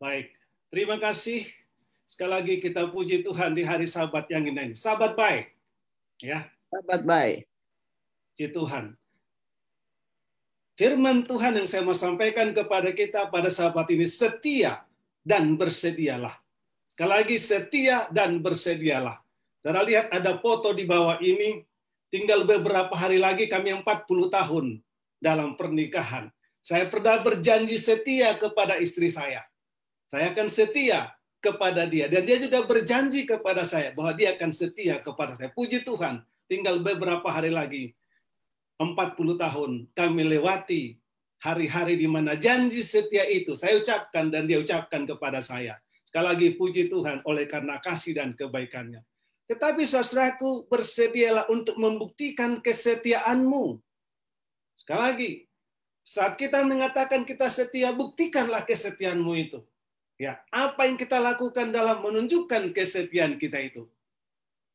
Baik, terima kasih. Sekali lagi kita puji Tuhan di hari sabat yang indah ini. Sabat baik. Ya. Sabat baik. Puji Tuhan. Firman Tuhan yang saya mau sampaikan kepada kita pada sahabat ini setia dan bersedialah. Sekali lagi setia dan bersedialah. Saudara lihat ada foto di bawah ini, tinggal beberapa hari lagi kami 40 tahun dalam pernikahan. Saya pernah berjanji setia kepada istri saya. Saya akan setia kepada dia. Dan dia juga berjanji kepada saya bahwa dia akan setia kepada saya. Puji Tuhan, tinggal beberapa hari lagi 40 tahun kami lewati hari-hari di mana janji setia itu saya ucapkan dan dia ucapkan kepada saya. Sekali lagi puji Tuhan oleh karena kasih dan kebaikannya. Tetapi saudaraku bersedialah untuk membuktikan kesetiaanmu. Sekali lagi, saat kita mengatakan kita setia, buktikanlah kesetiaanmu itu. Ya, apa yang kita lakukan dalam menunjukkan kesetiaan kita itu?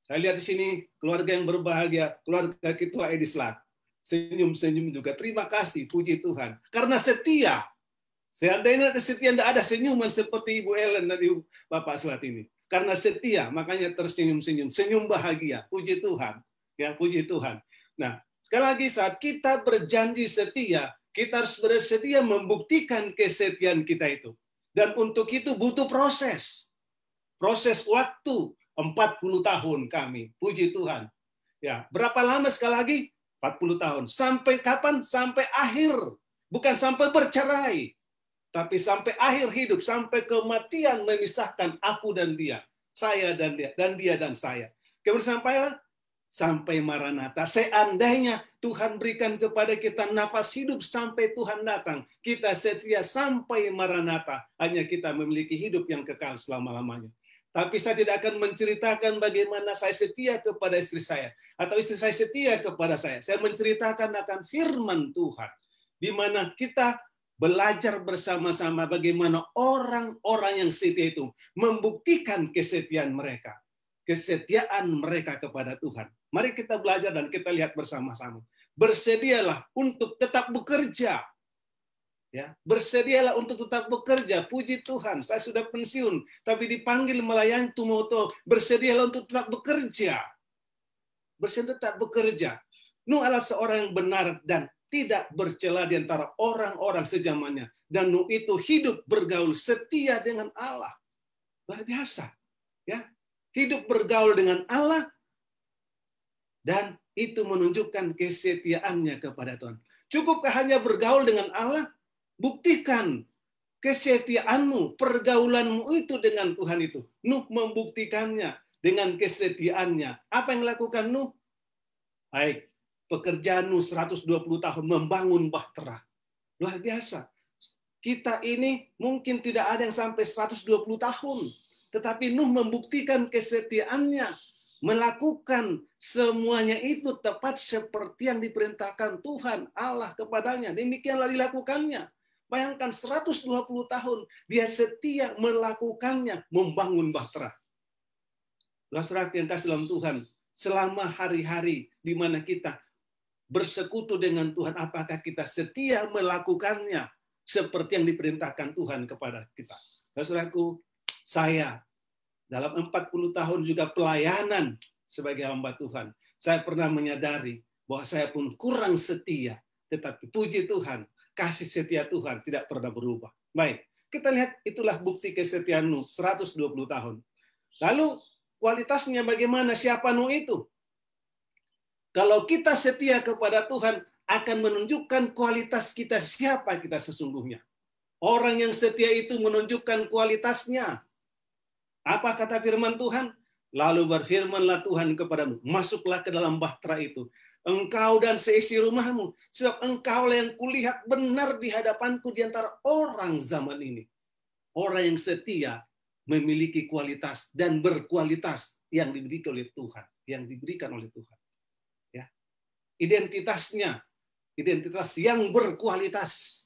Saya lihat di sini keluarga yang berbahagia, keluarga ketua Edislat senyum-senyum juga. Terima kasih, puji Tuhan. Karena setia. Seandainya setia tidak ada senyuman seperti Ibu Ellen dan Ibu Bapak Selat ini. Karena setia, makanya tersenyum-senyum. Senyum bahagia. Puji Tuhan. Ya, puji Tuhan. Nah, sekali lagi saat kita berjanji setia, kita harus bersedia membuktikan kesetiaan kita itu. Dan untuk itu butuh proses. Proses waktu 40 tahun kami. Puji Tuhan. Ya, berapa lama sekali lagi? 40 tahun. Sampai kapan? Sampai akhir. Bukan sampai bercerai. Tapi sampai akhir hidup. Sampai kematian memisahkan aku dan dia. Saya dan dia. Dan dia dan saya. Kemudian sampai sampai Maranatha. Seandainya Tuhan berikan kepada kita nafas hidup sampai Tuhan datang, kita setia sampai Maranatha. Hanya kita memiliki hidup yang kekal selama-lamanya. Tapi saya tidak akan menceritakan bagaimana saya setia kepada istri saya. Atau istri saya setia kepada saya. Saya menceritakan akan firman Tuhan. Di mana kita belajar bersama-sama bagaimana orang-orang yang setia itu membuktikan kesetiaan mereka. Kesetiaan mereka kepada Tuhan. Mari kita belajar dan kita lihat bersama-sama. Bersedialah untuk tetap bekerja Ya, bersedialah untuk tetap bekerja. Puji Tuhan, saya sudah pensiun, tapi dipanggil melayani Tumoto. Bersedialah untuk tetap bekerja. Bersedia tetap bekerja. Nuh adalah seorang yang benar dan tidak bercela di antara orang-orang sejamannya. Dan Nuh itu hidup bergaul setia dengan Allah. Luar biasa. Ya, hidup bergaul dengan Allah dan itu menunjukkan kesetiaannya kepada Tuhan. Cukupkah hanya bergaul dengan Allah? Buktikan kesetiaanmu, pergaulanmu itu dengan Tuhan itu. Nuh membuktikannya dengan kesetiaannya. Apa yang lakukan Nuh? Baik, pekerjaan Nuh 120 tahun membangun bahtera. Luar biasa. Kita ini mungkin tidak ada yang sampai 120 tahun. Tetapi Nuh membuktikan kesetiaannya. Melakukan semuanya itu tepat seperti yang diperintahkan Tuhan Allah kepadanya. Demikianlah dilakukannya. Bayangkan 120 tahun dia setia melakukannya, membangun bahtera. Saudara yang kasih dalam Tuhan, selama hari-hari di mana kita bersekutu dengan Tuhan, apakah kita setia melakukannya seperti yang diperintahkan Tuhan kepada kita? Saudaraku, saya dalam 40 tahun juga pelayanan sebagai hamba Tuhan, saya pernah menyadari bahwa saya pun kurang setia, tetapi puji Tuhan, kasih setia Tuhan tidak pernah berubah. Baik, kita lihat itulah bukti kesetiaan Nuh 120 tahun. Lalu kualitasnya bagaimana siapa Nuh itu? Kalau kita setia kepada Tuhan akan menunjukkan kualitas kita siapa kita sesungguhnya. Orang yang setia itu menunjukkan kualitasnya. Apa kata firman Tuhan? Lalu berfirmanlah Tuhan kepadamu, masuklah ke dalam bahtera itu engkau dan seisi rumahmu. Sebab engkau yang kulihat benar di hadapanku di antara orang zaman ini. Orang yang setia memiliki kualitas dan berkualitas yang diberikan oleh Tuhan, yang diberikan oleh Tuhan. Ya. Identitasnya, identitas yang berkualitas.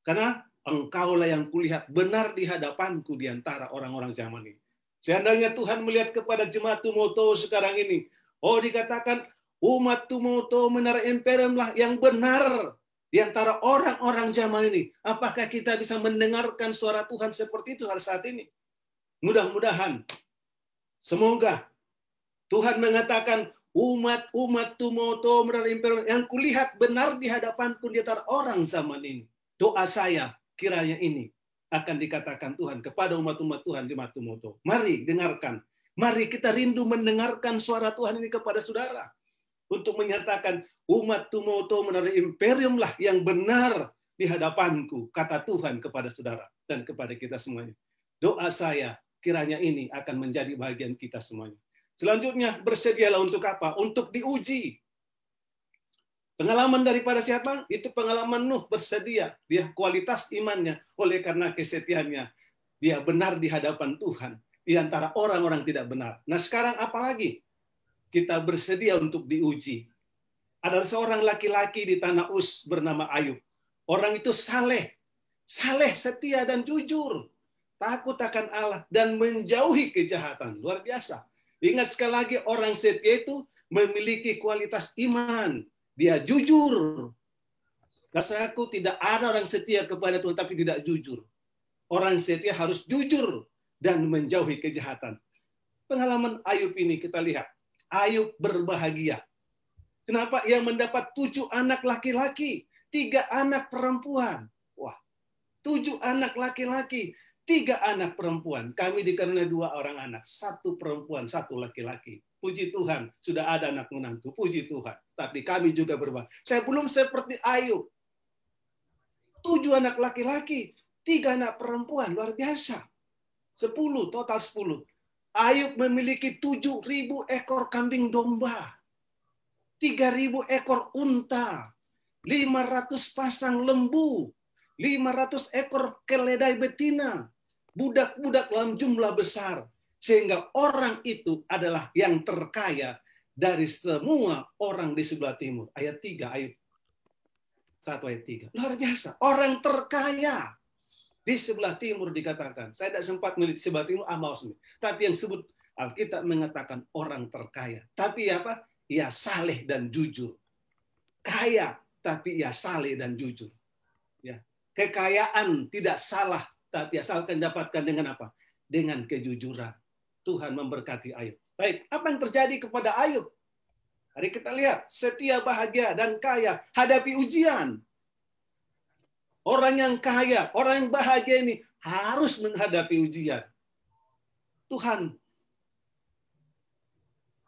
Karena engkaulah yang kulihat benar di hadapanku di antara orang-orang zaman ini. Seandainya Tuhan melihat kepada jemaat Tumoto sekarang ini, oh dikatakan umat tumoto menara imperem lah yang benar di antara orang-orang zaman ini. Apakah kita bisa mendengarkan suara Tuhan seperti itu pada saat ini? Mudah-mudahan, semoga Tuhan mengatakan umat-umat tumoto imperium yang kulihat benar di hadapanku di antara orang zaman ini. Doa saya kiranya ini akan dikatakan Tuhan kepada umat-umat Tuhan di Tumoto. Mari dengarkan. Mari kita rindu mendengarkan suara Tuhan ini kepada saudara. Untuk menyatakan umat Tumoto menaruh imperium lah yang benar di hadapanku, kata Tuhan kepada saudara dan kepada kita semuanya. Doa saya kiranya ini akan menjadi bagian kita semuanya. Selanjutnya, bersedialah untuk apa? Untuk diuji. Pengalaman daripada siapa? Itu pengalaman Nuh bersedia. Dia kualitas imannya oleh karena kesetiaannya. Dia benar di hadapan Tuhan. Di antara orang-orang tidak benar. Nah sekarang apalagi? Kita bersedia untuk diuji. Ada seorang laki-laki di tanah Us bernama Ayub. Orang itu saleh. Saleh, setia, dan jujur. Takut akan Allah dan menjauhi kejahatan. Luar biasa. Ingat sekali lagi orang setia itu memiliki kualitas iman dia jujur. Rasaku tidak ada orang setia kepada Tuhan tapi tidak jujur. Orang setia harus jujur dan menjauhi kejahatan. Pengalaman Ayub ini kita lihat. Ayub berbahagia. Kenapa? Ia mendapat tujuh anak laki-laki, tiga anak perempuan. Wah, tujuh anak laki-laki, tiga anak perempuan. Kami dikaruniai dua orang anak, satu perempuan, satu laki-laki. Puji Tuhan, sudah ada anak menantu. Puji Tuhan. Tapi kami juga berbahaya. Saya belum seperti Ayub. Tujuh anak laki-laki, tiga anak perempuan. Luar biasa. Sepuluh, total sepuluh. Ayub memiliki tujuh ribu ekor kambing domba. Tiga ribu ekor unta. Lima ratus pasang lembu. Lima ratus ekor keledai betina. Budak-budak dalam jumlah besar sehingga orang itu adalah yang terkaya dari semua orang di sebelah timur. Ayat 3, ayat 1 ayat 3. Luar biasa. Orang terkaya di sebelah timur dikatakan. Saya tidak sempat melihat sebelah timur Amaus ini. Tapi yang sebut Alkitab mengatakan orang terkaya. Tapi apa? Ia saleh dan jujur. Kaya, tapi ia saleh dan jujur. Ya. Kekayaan tidak salah, tapi asalkan dapatkan dengan apa? Dengan kejujuran. Tuhan memberkati Ayub. Baik, apa yang terjadi kepada Ayub? Mari kita lihat, setia bahagia dan kaya hadapi ujian. Orang yang kaya, orang yang bahagia ini harus menghadapi ujian. Tuhan,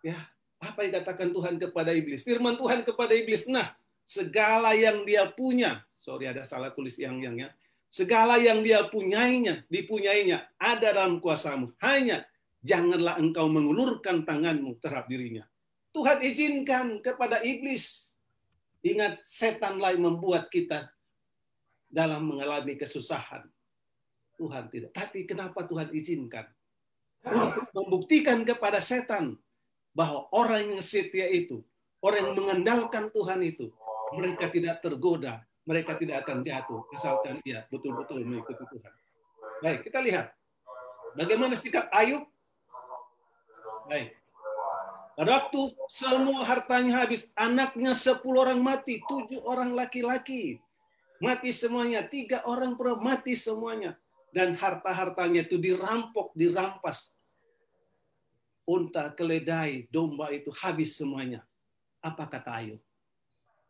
ya apa yang katakan Tuhan kepada iblis? Firman Tuhan kepada iblis, nah segala yang dia punya, sorry ada salah tulis yang yang ya, segala yang dia punyainya, dipunyainya ada dalam kuasamu. Hanya janganlah engkau mengulurkan tanganmu terhadap dirinya. Tuhan izinkan kepada iblis. Ingat, setan lain membuat kita dalam mengalami kesusahan. Tuhan tidak. Tapi kenapa Tuhan izinkan? Untuk membuktikan kepada setan bahwa orang yang setia itu, orang yang mengandalkan Tuhan itu, mereka tidak tergoda, mereka tidak akan jatuh, asalkan ia betul-betul mengikuti Tuhan. Baik, kita lihat. Bagaimana sikap Ayub? Baik. Pada waktu semua hartanya habis, anaknya sepuluh orang mati, tujuh orang laki-laki. Mati semuanya, tiga orang perempuan mati semuanya. Dan harta-hartanya itu dirampok, dirampas. Unta, keledai, domba itu habis semuanya. Apa kata Ayub?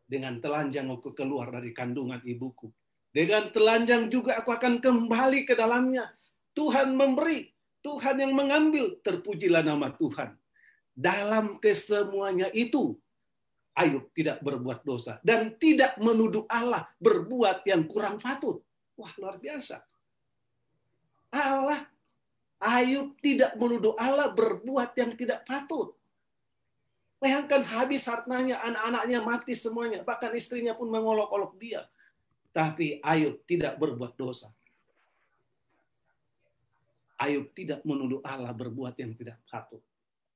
Dengan telanjang aku keluar dari kandungan ibuku. Dengan telanjang juga aku akan kembali ke dalamnya. Tuhan memberi, Tuhan yang mengambil, terpujilah nama Tuhan. Dalam kesemuanya itu, Ayub tidak berbuat dosa dan tidak menuduh Allah berbuat yang kurang patut. Wah, luar biasa. Allah Ayub tidak menuduh Allah berbuat yang tidak patut. Bayangkan habis hartanya, anak-anaknya mati semuanya. Bahkan istrinya pun mengolok-olok dia. Tapi Ayub tidak berbuat dosa. Ayub tidak menuduh Allah berbuat yang tidak patut.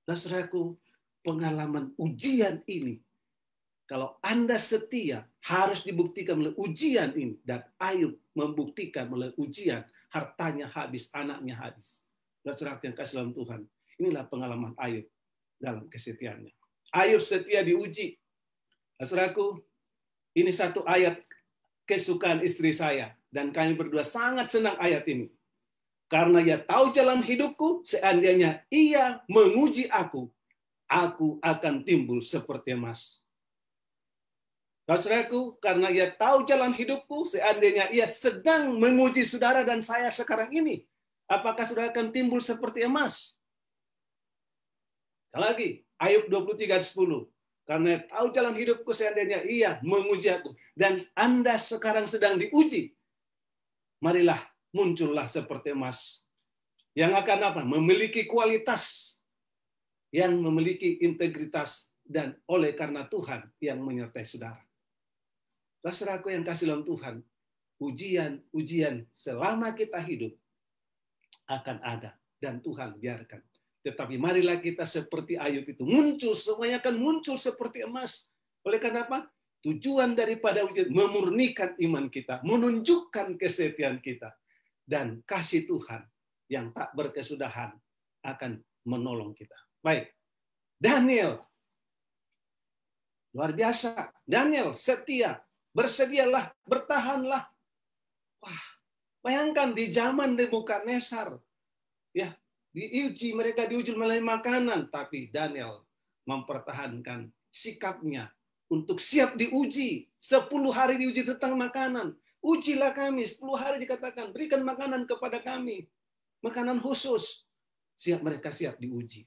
Saudaraku, pengalaman ujian ini, kalau Anda setia, harus dibuktikan melalui ujian ini. Dan Ayub membuktikan melalui ujian, hartanya habis, anaknya habis. Saudara yang kasih dalam Tuhan, inilah pengalaman Ayub dalam kesetiaannya. Ayub setia diuji. Saudaraku, ini satu ayat kesukaan istri saya. Dan kami berdua sangat senang ayat ini. Karena ia tahu jalan hidupku, seandainya ia menguji aku, aku akan timbul seperti emas. Saudaraku, karena ia tahu jalan hidupku, seandainya ia sedang menguji saudara dan saya sekarang ini, apakah saudara akan timbul seperti emas? Lagi, Ayub 23 10. Karena tahu jalan hidupku seandainya ia menguji aku. Dan Anda sekarang sedang diuji. Marilah muncullah seperti emas. Yang akan apa? Memiliki kualitas. Yang memiliki integritas. Dan oleh karena Tuhan yang menyertai saudara. Saudaraku yang kasih dalam Tuhan. Ujian-ujian selama kita hidup akan ada. Dan Tuhan biarkan tetapi marilah kita seperti Ayub itu. Muncul, semuanya akan muncul seperti emas. Oleh karena apa? Tujuan daripada ujian memurnikan iman kita, menunjukkan kesetiaan kita. Dan kasih Tuhan yang tak berkesudahan akan menolong kita. Baik, Daniel. Luar biasa. Daniel setia. Bersedialah, bertahanlah. Wah, bayangkan di zaman Nebukadnezar. Ya, diuji mereka diuji melalui makanan tapi Daniel mempertahankan sikapnya untuk siap diuji 10 hari diuji tentang makanan ujilah kami 10 hari dikatakan berikan makanan kepada kami. Makanan khusus. Siap mereka siap diuji.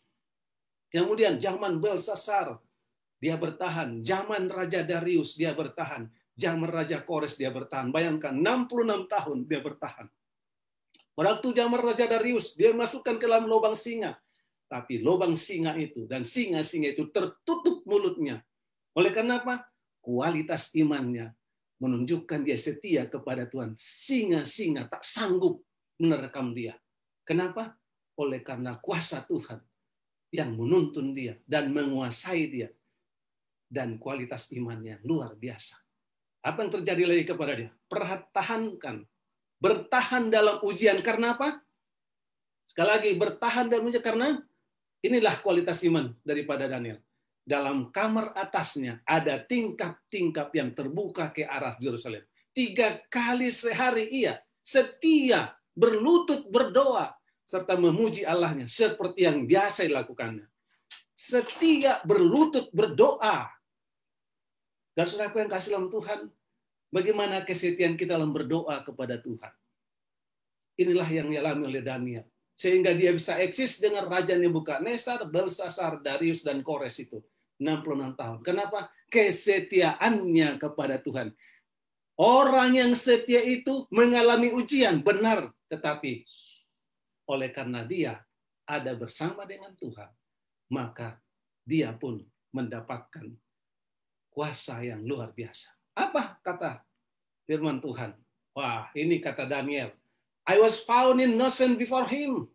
Kemudian zaman Belsasar dia bertahan. Zaman Raja Darius dia bertahan. Zaman Raja Kores dia bertahan. Bayangkan 66 tahun dia bertahan. Waktu zaman Raja Darius, dia masukkan ke dalam lubang singa. Tapi lubang singa itu dan singa-singa itu tertutup mulutnya. Oleh karena apa? Kualitas imannya menunjukkan dia setia kepada Tuhan. Singa-singa tak sanggup menerkam dia. Kenapa? Oleh karena kuasa Tuhan yang menuntun dia dan menguasai dia. Dan kualitas imannya luar biasa. Apa yang terjadi lagi kepada dia? Pertahankan Bertahan dalam ujian karena apa? Sekali lagi, bertahan dalam ujian karena inilah kualitas iman daripada Daniel. Dalam kamar atasnya ada tingkap-tingkap yang terbuka ke arah Yerusalem. Tiga kali sehari ia setia berlutut berdoa serta memuji Allahnya seperti yang biasa dilakukannya. Setia berlutut berdoa. Dan saudaraku yang kasih dalam Tuhan, Bagaimana kesetiaan kita dalam berdoa kepada Tuhan. Inilah yang dialami oleh Daniel. Sehingga dia bisa eksis dengan Raja Nebukadnezar, Belsasar, Darius, dan Kores itu. 66 tahun. Kenapa? Kesetiaannya kepada Tuhan. Orang yang setia itu mengalami ujian, benar. Tetapi oleh karena dia ada bersama dengan Tuhan, maka dia pun mendapatkan kuasa yang luar biasa. Apa kata firman Tuhan? Wah, ini kata Daniel. I was found innocent before him.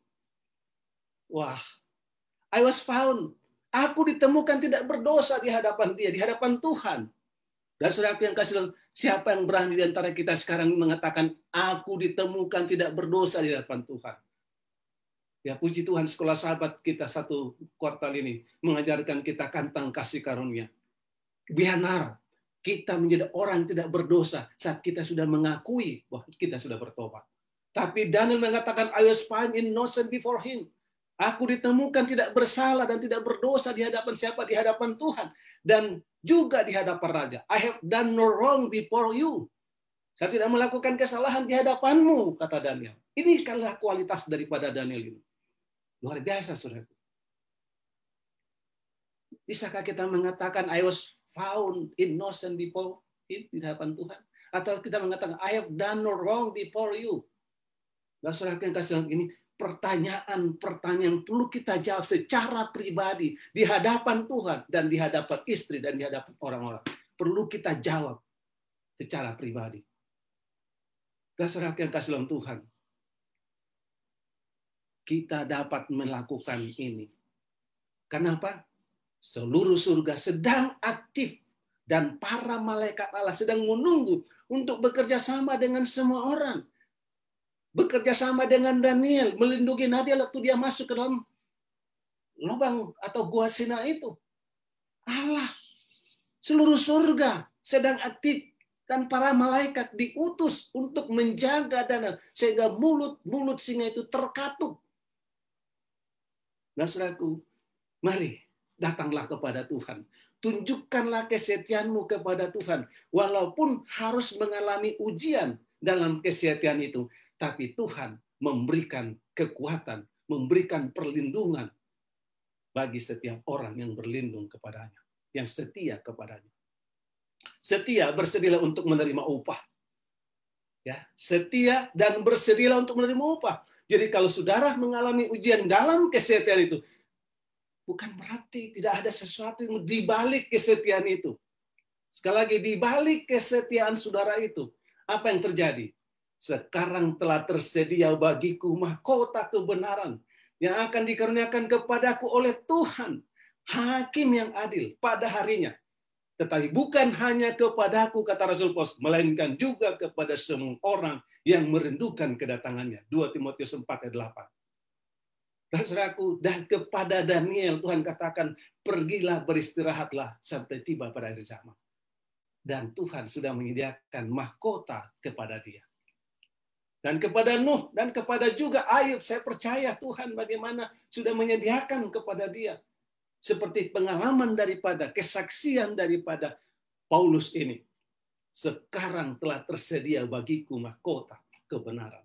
Wah, I was found. Aku ditemukan tidak berdosa di hadapan dia, di hadapan Tuhan. Dan saudara yang kasih siapa yang berani di antara kita sekarang mengatakan, aku ditemukan tidak berdosa di hadapan Tuhan. Ya puji Tuhan sekolah sahabat kita satu kuartal ini mengajarkan kita kantang kasih karunia. Bianar, kita menjadi orang tidak berdosa saat kita sudah mengakui bahwa kita sudah bertobat. Tapi Daniel mengatakan, I was found innocent before him. Aku ditemukan tidak bersalah dan tidak berdosa di hadapan siapa? Di hadapan Tuhan. Dan juga di hadapan Raja. I have done no wrong before you. Saya tidak melakukan kesalahan di hadapanmu, kata Daniel. Ini adalah kualitas daripada Daniel ini. Luar biasa, saudara. Bisakah kita mengatakan, I was found innocent before him di hadapan Tuhan. Atau kita mengatakan, I have done no wrong before you. Dan saudara yang kasih ini, pertanyaan-pertanyaan perlu kita jawab secara pribadi di hadapan Tuhan dan di hadapan istri dan di hadapan orang-orang. Perlu kita jawab secara pribadi. Dan saudara yang kasih dalam Tuhan, kita dapat melakukan ini. Kenapa? Seluruh surga sedang aktif dan para malaikat Allah sedang menunggu untuk bekerja sama dengan semua orang. Bekerja sama dengan Daniel, melindungi Nadia waktu dia masuk ke dalam lubang atau gua Sina itu. Allah, seluruh surga sedang aktif dan para malaikat diutus untuk menjaga dana sehingga mulut-mulut singa itu terkatup. Saudaraku, mari datanglah kepada Tuhan. Tunjukkanlah kesetiaanmu kepada Tuhan. Walaupun harus mengalami ujian dalam kesetiaan itu. Tapi Tuhan memberikan kekuatan, memberikan perlindungan bagi setiap orang yang berlindung kepadanya. Yang setia kepadanya. Setia bersedialah untuk menerima upah. Ya, setia dan bersedialah untuk menerima upah. Jadi kalau saudara mengalami ujian dalam kesetiaan itu, bukan berarti tidak ada sesuatu yang di balik kesetiaan itu. Sekali lagi, di balik kesetiaan saudara itu, apa yang terjadi? Sekarang telah tersedia bagiku mahkota kebenaran yang akan dikaruniakan kepadaku oleh Tuhan, hakim yang adil pada harinya. Tetapi bukan hanya kepadaku, kata Rasul Paulus, melainkan juga kepada semua orang yang merindukan kedatangannya. 2 Timotius 4 ayat 8. Dan dan kepada Daniel Tuhan katakan, pergilah beristirahatlah sampai tiba pada akhir zaman. Dan Tuhan sudah menyediakan mahkota kepada dia. Dan kepada Nuh dan kepada juga Ayub, saya percaya Tuhan bagaimana sudah menyediakan kepada dia. Seperti pengalaman daripada, kesaksian daripada Paulus ini. Sekarang telah tersedia bagiku mahkota kebenaran.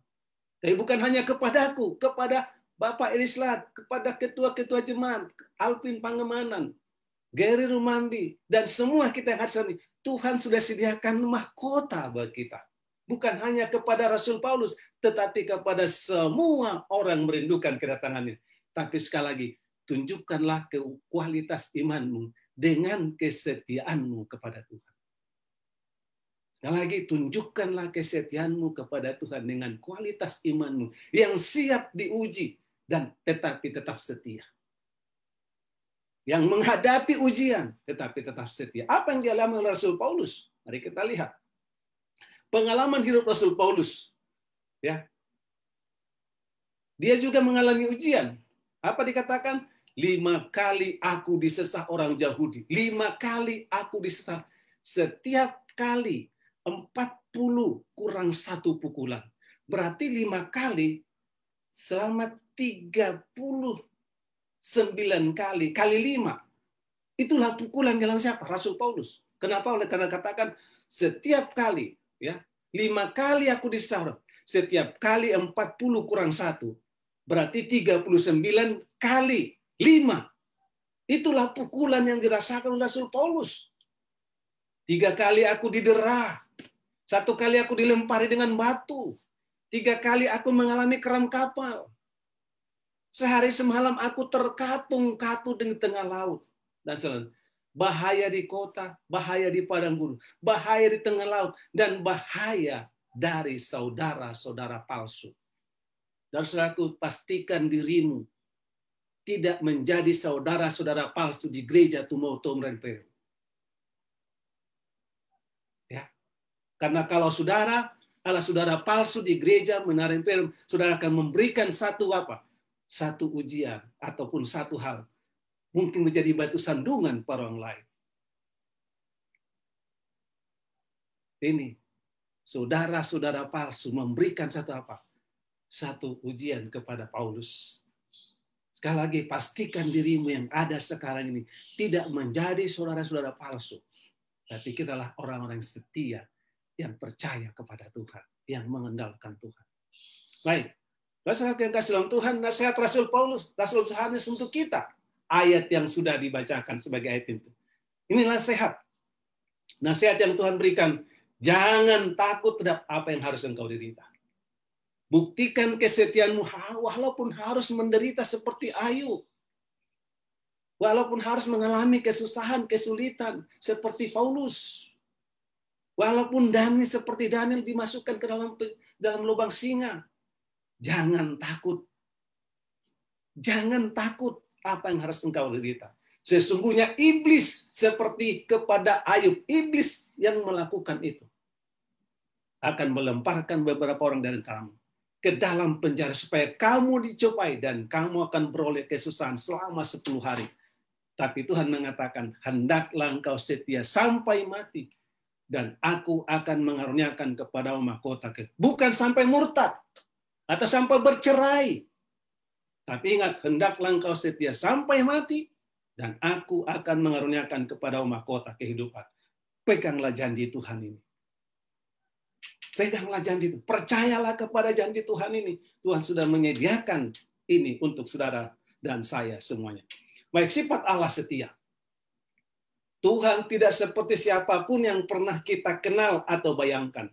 Tapi bukan hanya kepadaku, kepada Bapak Erislat, kepada ketua-ketua jemaat, Alvin Pangemanan, Gary Rumandi, dan semua kita yang hadir ini, Tuhan sudah sediakan mahkota bagi kita. Bukan hanya kepada Rasul Paulus, tetapi kepada semua orang merindukan kedatangannya. Tapi sekali lagi, tunjukkanlah ke kualitas imanmu dengan kesetiaanmu kepada Tuhan. Sekali lagi, tunjukkanlah kesetiaanmu kepada Tuhan dengan kualitas imanmu yang siap diuji dan tetapi tetap setia. Yang menghadapi ujian tetapi tetap setia. Apa yang dialami oleh Rasul Paulus? Mari kita lihat. Pengalaman hidup Rasul Paulus. Ya. Dia juga mengalami ujian. Apa dikatakan? Lima kali aku disesah orang Yahudi. Lima kali aku disesah. Setiap kali empat puluh kurang satu pukulan. Berarti lima kali selama 39 kali, kali lima. Itulah pukulan dalam siapa? Rasul Paulus. Kenapa? Oleh karena katakan setiap kali, ya lima kali aku disahur, setiap kali 40 kurang satu, berarti 39 kali lima. Itulah pukulan yang dirasakan Rasul Paulus. Tiga kali aku didera, satu kali aku dilempari dengan batu, tiga kali aku mengalami keram kapal, Sehari semalam aku terkatung-katung di tengah laut. Dan selain bahaya di kota, bahaya di padang gurun, bahaya di tengah laut, dan bahaya dari saudara-saudara palsu. Dan saudaraku, pastikan dirimu tidak menjadi saudara-saudara palsu di gereja Tumoto Merenpero. Ya. Karena kalau saudara adalah saudara palsu di gereja menarik saudara akan memberikan satu apa? satu ujian ataupun satu hal mungkin menjadi batu sandungan para orang lain. Ini saudara-saudara palsu memberikan satu apa? Satu ujian kepada Paulus. Sekali lagi pastikan dirimu yang ada sekarang ini tidak menjadi saudara-saudara palsu. Tapi kitalah orang-orang setia yang percaya kepada Tuhan, yang mengendalikan Tuhan. Baik, Saudara yang kasih dalam Tuhan, nasihat Rasul Paulus, Rasul Yohanes untuk kita. Ayat yang sudah dibacakan sebagai ayat itu. Ini nasihat. Nasihat yang Tuhan berikan. Jangan takut terhadap apa yang harus engkau derita. Buktikan kesetiaanmu walaupun harus menderita seperti Ayub. Walaupun harus mengalami kesusahan, kesulitan seperti Paulus. Walaupun Daniel seperti Daniel dimasukkan ke dalam dalam lubang singa. Jangan takut. Jangan takut apa yang harus engkau derita. Sesungguhnya iblis seperti kepada Ayub. Iblis yang melakukan itu. Akan melemparkan beberapa orang dari kamu ke dalam penjara supaya kamu dicobai dan kamu akan beroleh kesusahan selama 10 hari. Tapi Tuhan mengatakan, hendaklah engkau setia sampai mati. dan aku akan mengaruniakan kepada mahkota bukan sampai murtad atau sampai bercerai tapi ingat hendaklah engkau setia sampai mati dan aku akan mengaruniakan kepada mahkota kehidupan. Peganglah janji Tuhan ini. Peganglah janji itu percayalah kepada janji Tuhan ini. Tuhan sudah menyediakan ini untuk saudara dan saya semuanya. Baik sifat Allah setia. Tuhan tidak seperti siapa pun yang pernah kita kenal atau bayangkan.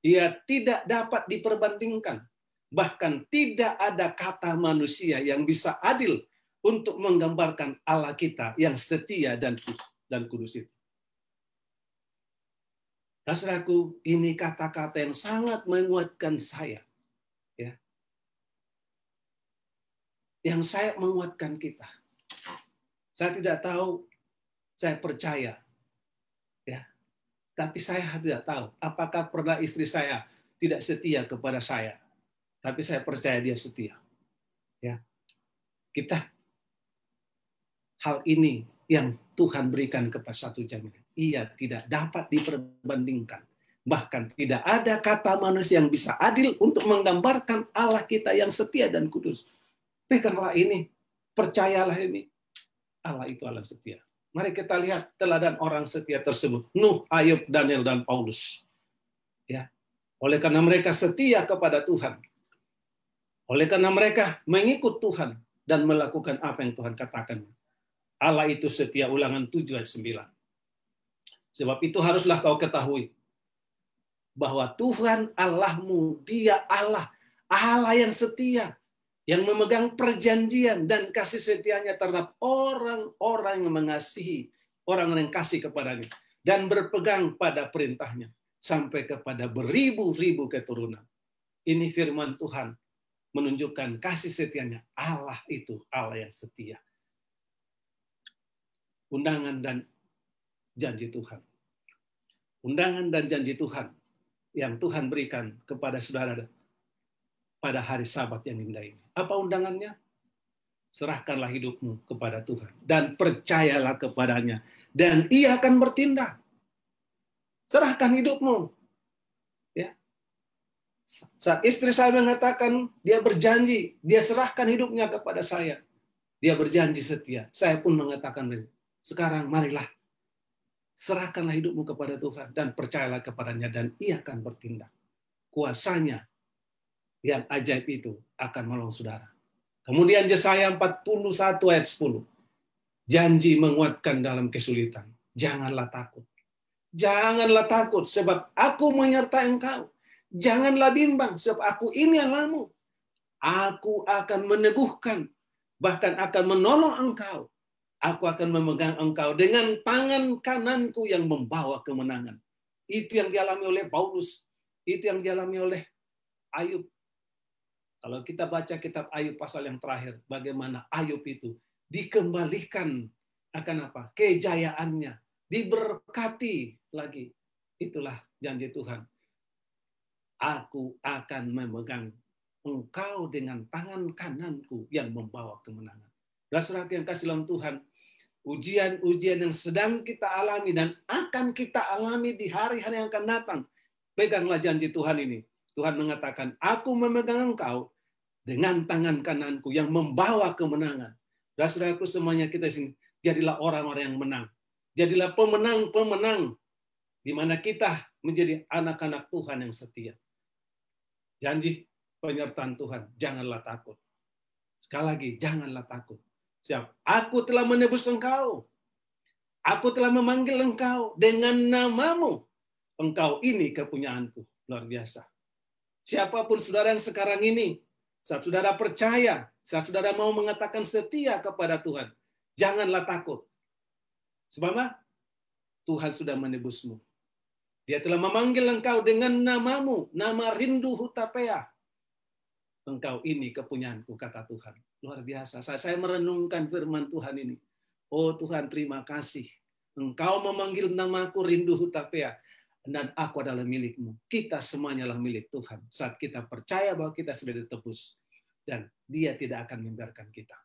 Ia tidak dapat diperbandingkan. Bahkan tidak ada kata manusia yang bisa adil untuk menggambarkan Allah kita yang setia dan dan kudus itu. Saudaraku, ini kata-kata yang sangat menguatkan saya. Ya. Yang saya menguatkan kita. Saya tidak tahu saya percaya. Ya. Tapi saya tidak tahu apakah pernah istri saya tidak setia kepada saya. Tapi saya percaya dia setia. Ya. Kita hal ini yang Tuhan berikan kepada satu jaminan. Ia tidak dapat diperbandingkan. Bahkan tidak ada kata manusia yang bisa adil untuk menggambarkan Allah kita yang setia dan kudus. Peganglah ini, percayalah ini. Allah itu Allah setia. Mari kita lihat teladan orang setia tersebut. Nuh, Ayub, Daniel, dan Paulus. Ya. Oleh karena mereka setia kepada Tuhan. Oleh karena mereka mengikut Tuhan dan melakukan apa yang Tuhan katakan. Allah itu setia ulangan 7 ayat 9. Sebab itu haruslah kau ketahui bahwa Tuhan Allahmu, dia Allah, Allah yang setia, yang memegang perjanjian dan kasih setianya terhadap orang-orang yang mengasihi, orang yang kasih kepadanya, dan berpegang pada perintahnya sampai kepada beribu-ribu keturunan. Ini firman Tuhan menunjukkan kasih setianya. Allah itu Allah yang setia. Undangan dan janji Tuhan. Undangan dan janji Tuhan yang Tuhan berikan kepada saudara pada hari sabat yang indah ini. Apa undangannya? Serahkanlah hidupmu kepada Tuhan dan percayalah kepadanya dan ia akan bertindak. Serahkan hidupmu. Saat istri saya mengatakan dia berjanji, dia serahkan hidupnya kepada saya. Dia berjanji setia. Saya pun mengatakan sekarang marilah serahkanlah hidupmu kepada Tuhan dan percayalah kepadanya dan ia akan bertindak. Kuasanya yang ajaib itu akan menolong saudara. Kemudian Yesaya 41 ayat 10. Janji menguatkan dalam kesulitan. Janganlah takut. Janganlah takut sebab aku menyertai engkau. Janganlah bimbang sebab aku ini Allahmu. Aku akan meneguhkan bahkan akan menolong engkau. Aku akan memegang engkau dengan tangan kananku yang membawa kemenangan. Itu yang dialami oleh Paulus. Itu yang dialami oleh Ayub. Kalau kita baca kitab Ayub pasal yang terakhir, bagaimana Ayub itu dikembalikan akan apa? Kejayaannya, diberkati lagi. Itulah janji Tuhan. Aku akan memegang engkau dengan tangan kananku yang membawa kemenangan. Rasul yang kasih dalam Tuhan, ujian-ujian yang sedang kita alami dan akan kita alami di hari-hari yang akan datang. Peganglah janji Tuhan ini. Tuhan mengatakan, aku memegang engkau dengan tangan kananku yang membawa kemenangan. Saudaraku semuanya kita sini, jadilah orang-orang yang menang. Jadilah pemenang-pemenang di mana kita menjadi anak-anak Tuhan yang setia. Janji penyertaan Tuhan, janganlah takut. Sekali lagi, janganlah takut. Siap, aku telah menebus engkau. Aku telah memanggil engkau dengan namamu. Engkau ini kepunyaanku. Luar biasa. Siapa pun saudara yang sekarang ini saat saudara percaya, saat saudara mau mengatakan setia kepada Tuhan, janganlah takut. Sebab? Tuhan sudah menebusmu. Dia telah memanggil engkau dengan namamu, nama rindu hutapea. Engkau ini kepunyaanku, kata Tuhan. Luar biasa. Saat saya merenungkan firman Tuhan ini. Oh Tuhan, terima kasih. Engkau memanggil namaku rindu hutapea dan aku adalah milikmu. Kita semuanya adalah milik Tuhan. Saat kita percaya bahwa kita sudah ditebus dan dia tidak akan membiarkan kita.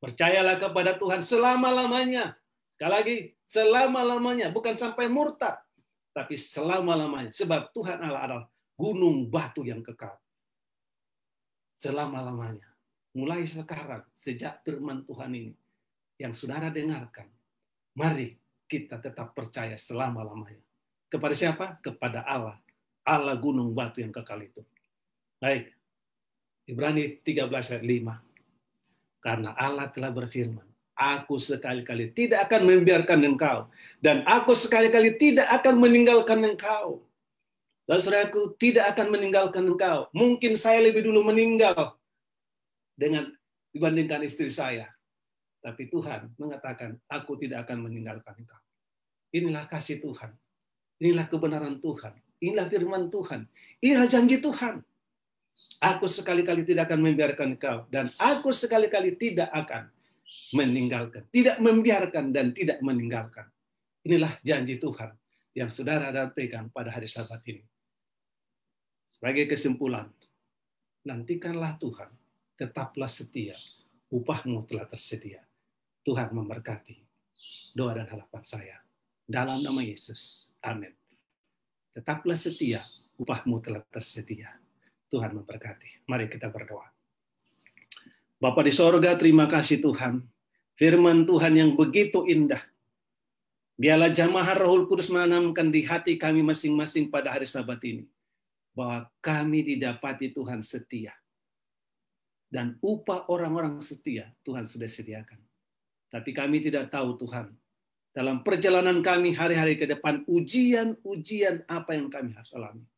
Percayalah kepada Tuhan selama-lamanya. Sekali lagi, selama-lamanya. Bukan sampai murtad. Tapi selama-lamanya. Sebab Tuhan Allah adalah gunung batu yang kekal. Selama-lamanya. Mulai sekarang, sejak firman Tuhan ini, yang saudara dengarkan, mari kita tetap percaya selama-lamanya. Kepada siapa? Kepada Allah. Allah gunung batu yang kekal itu. Baik. Ibrani 13 ayat 5. Karena Allah telah berfirman, Aku sekali-kali tidak akan membiarkan engkau. Dan aku sekali-kali tidak akan meninggalkan engkau. Dan saudaraku tidak akan meninggalkan engkau. Mungkin saya lebih dulu meninggal dengan dibandingkan istri saya. Tapi Tuhan mengatakan, aku tidak akan meninggalkan engkau. Inilah kasih Tuhan. Inilah kebenaran Tuhan. Inilah firman Tuhan. Inilah janji Tuhan. Aku sekali-kali tidak akan membiarkan engkau. Dan aku sekali-kali tidak akan meninggalkan, tidak membiarkan dan tidak meninggalkan. Inilah janji Tuhan yang saudara pegang pada hari Sabat ini. Sebagai kesimpulan, nantikanlah Tuhan, tetaplah setia, upahmu telah tersedia. Tuhan memberkati doa dan harapan saya. Dalam nama Yesus. Amin. Tetaplah setia, upahmu telah tersedia. Tuhan memberkati. Mari kita berdoa. Bapa di sorga, terima kasih Tuhan. Firman Tuhan yang begitu indah. Biarlah jamaah Rohul Kudus menanamkan di hati kami masing-masing pada hari sabat ini. Bahwa kami didapati Tuhan setia. Dan upah orang-orang setia Tuhan sudah sediakan. Tapi kami tidak tahu Tuhan. Dalam perjalanan kami hari-hari ke depan, ujian-ujian apa yang kami harus alami.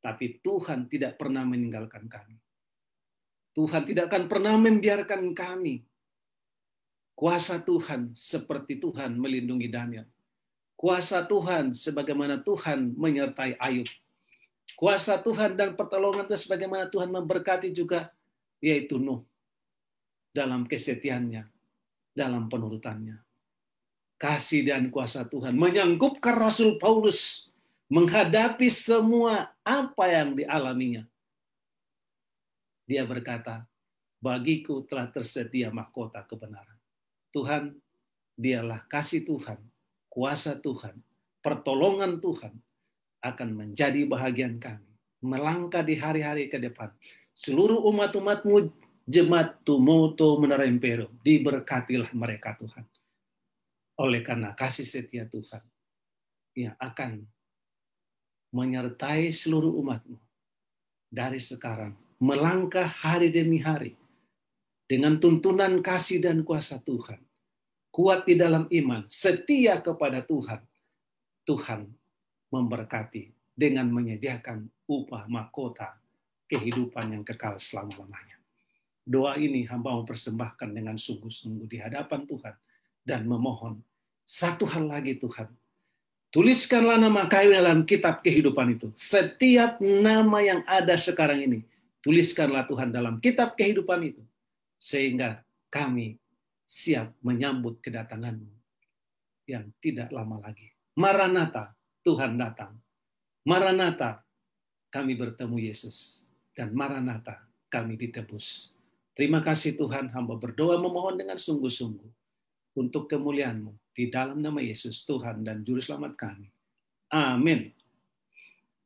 Tapi Tuhan tidak pernah meninggalkan kami Tuhan tidak akan pernah membiarkan kami. Kuasa Tuhan seperti Tuhan melindungi Daniel. Kuasa Tuhan sebagaimana Tuhan menyertai Ayub. Kuasa Tuhan dan pertolongan itu sebagaimana Tuhan memberkati juga yaitu Nuh dalam kesetiaannya, dalam penurutannya. Kasih dan kuasa Tuhan menyanggupkan Rasul Paulus menghadapi semua apa yang dialaminya dia berkata, bagiku telah tersedia mahkota kebenaran. Tuhan, dialah kasih Tuhan, kuasa Tuhan, pertolongan Tuhan akan menjadi bahagian kami. Melangkah di hari-hari ke depan. Seluruh umat-umatmu jemaat tumoto menerempero. Diberkatilah mereka Tuhan. Oleh karena kasih setia Tuhan yang akan menyertai seluruh umatmu dari sekarang melangkah hari demi hari dengan tuntunan kasih dan kuasa Tuhan. Kuat di dalam iman, setia kepada Tuhan. Tuhan memberkati dengan menyediakan upah mahkota kehidupan yang kekal selama-lamanya. Doa ini hamba mau persembahkan dengan sungguh-sungguh di hadapan Tuhan dan memohon satu hal lagi Tuhan. Tuliskanlah nama kami dalam kitab kehidupan itu. Setiap nama yang ada sekarang ini Tuliskanlah Tuhan dalam kitab kehidupan itu. Sehingga kami siap menyambut kedatanganmu yang tidak lama lagi. Maranatha, Tuhan datang. Maranatha, kami bertemu Yesus. Dan Maranatha, kami ditebus. Terima kasih Tuhan, hamba berdoa memohon dengan sungguh-sungguh untuk kemuliaan-Mu di dalam nama Yesus Tuhan dan Juru Selamat kami. Amin.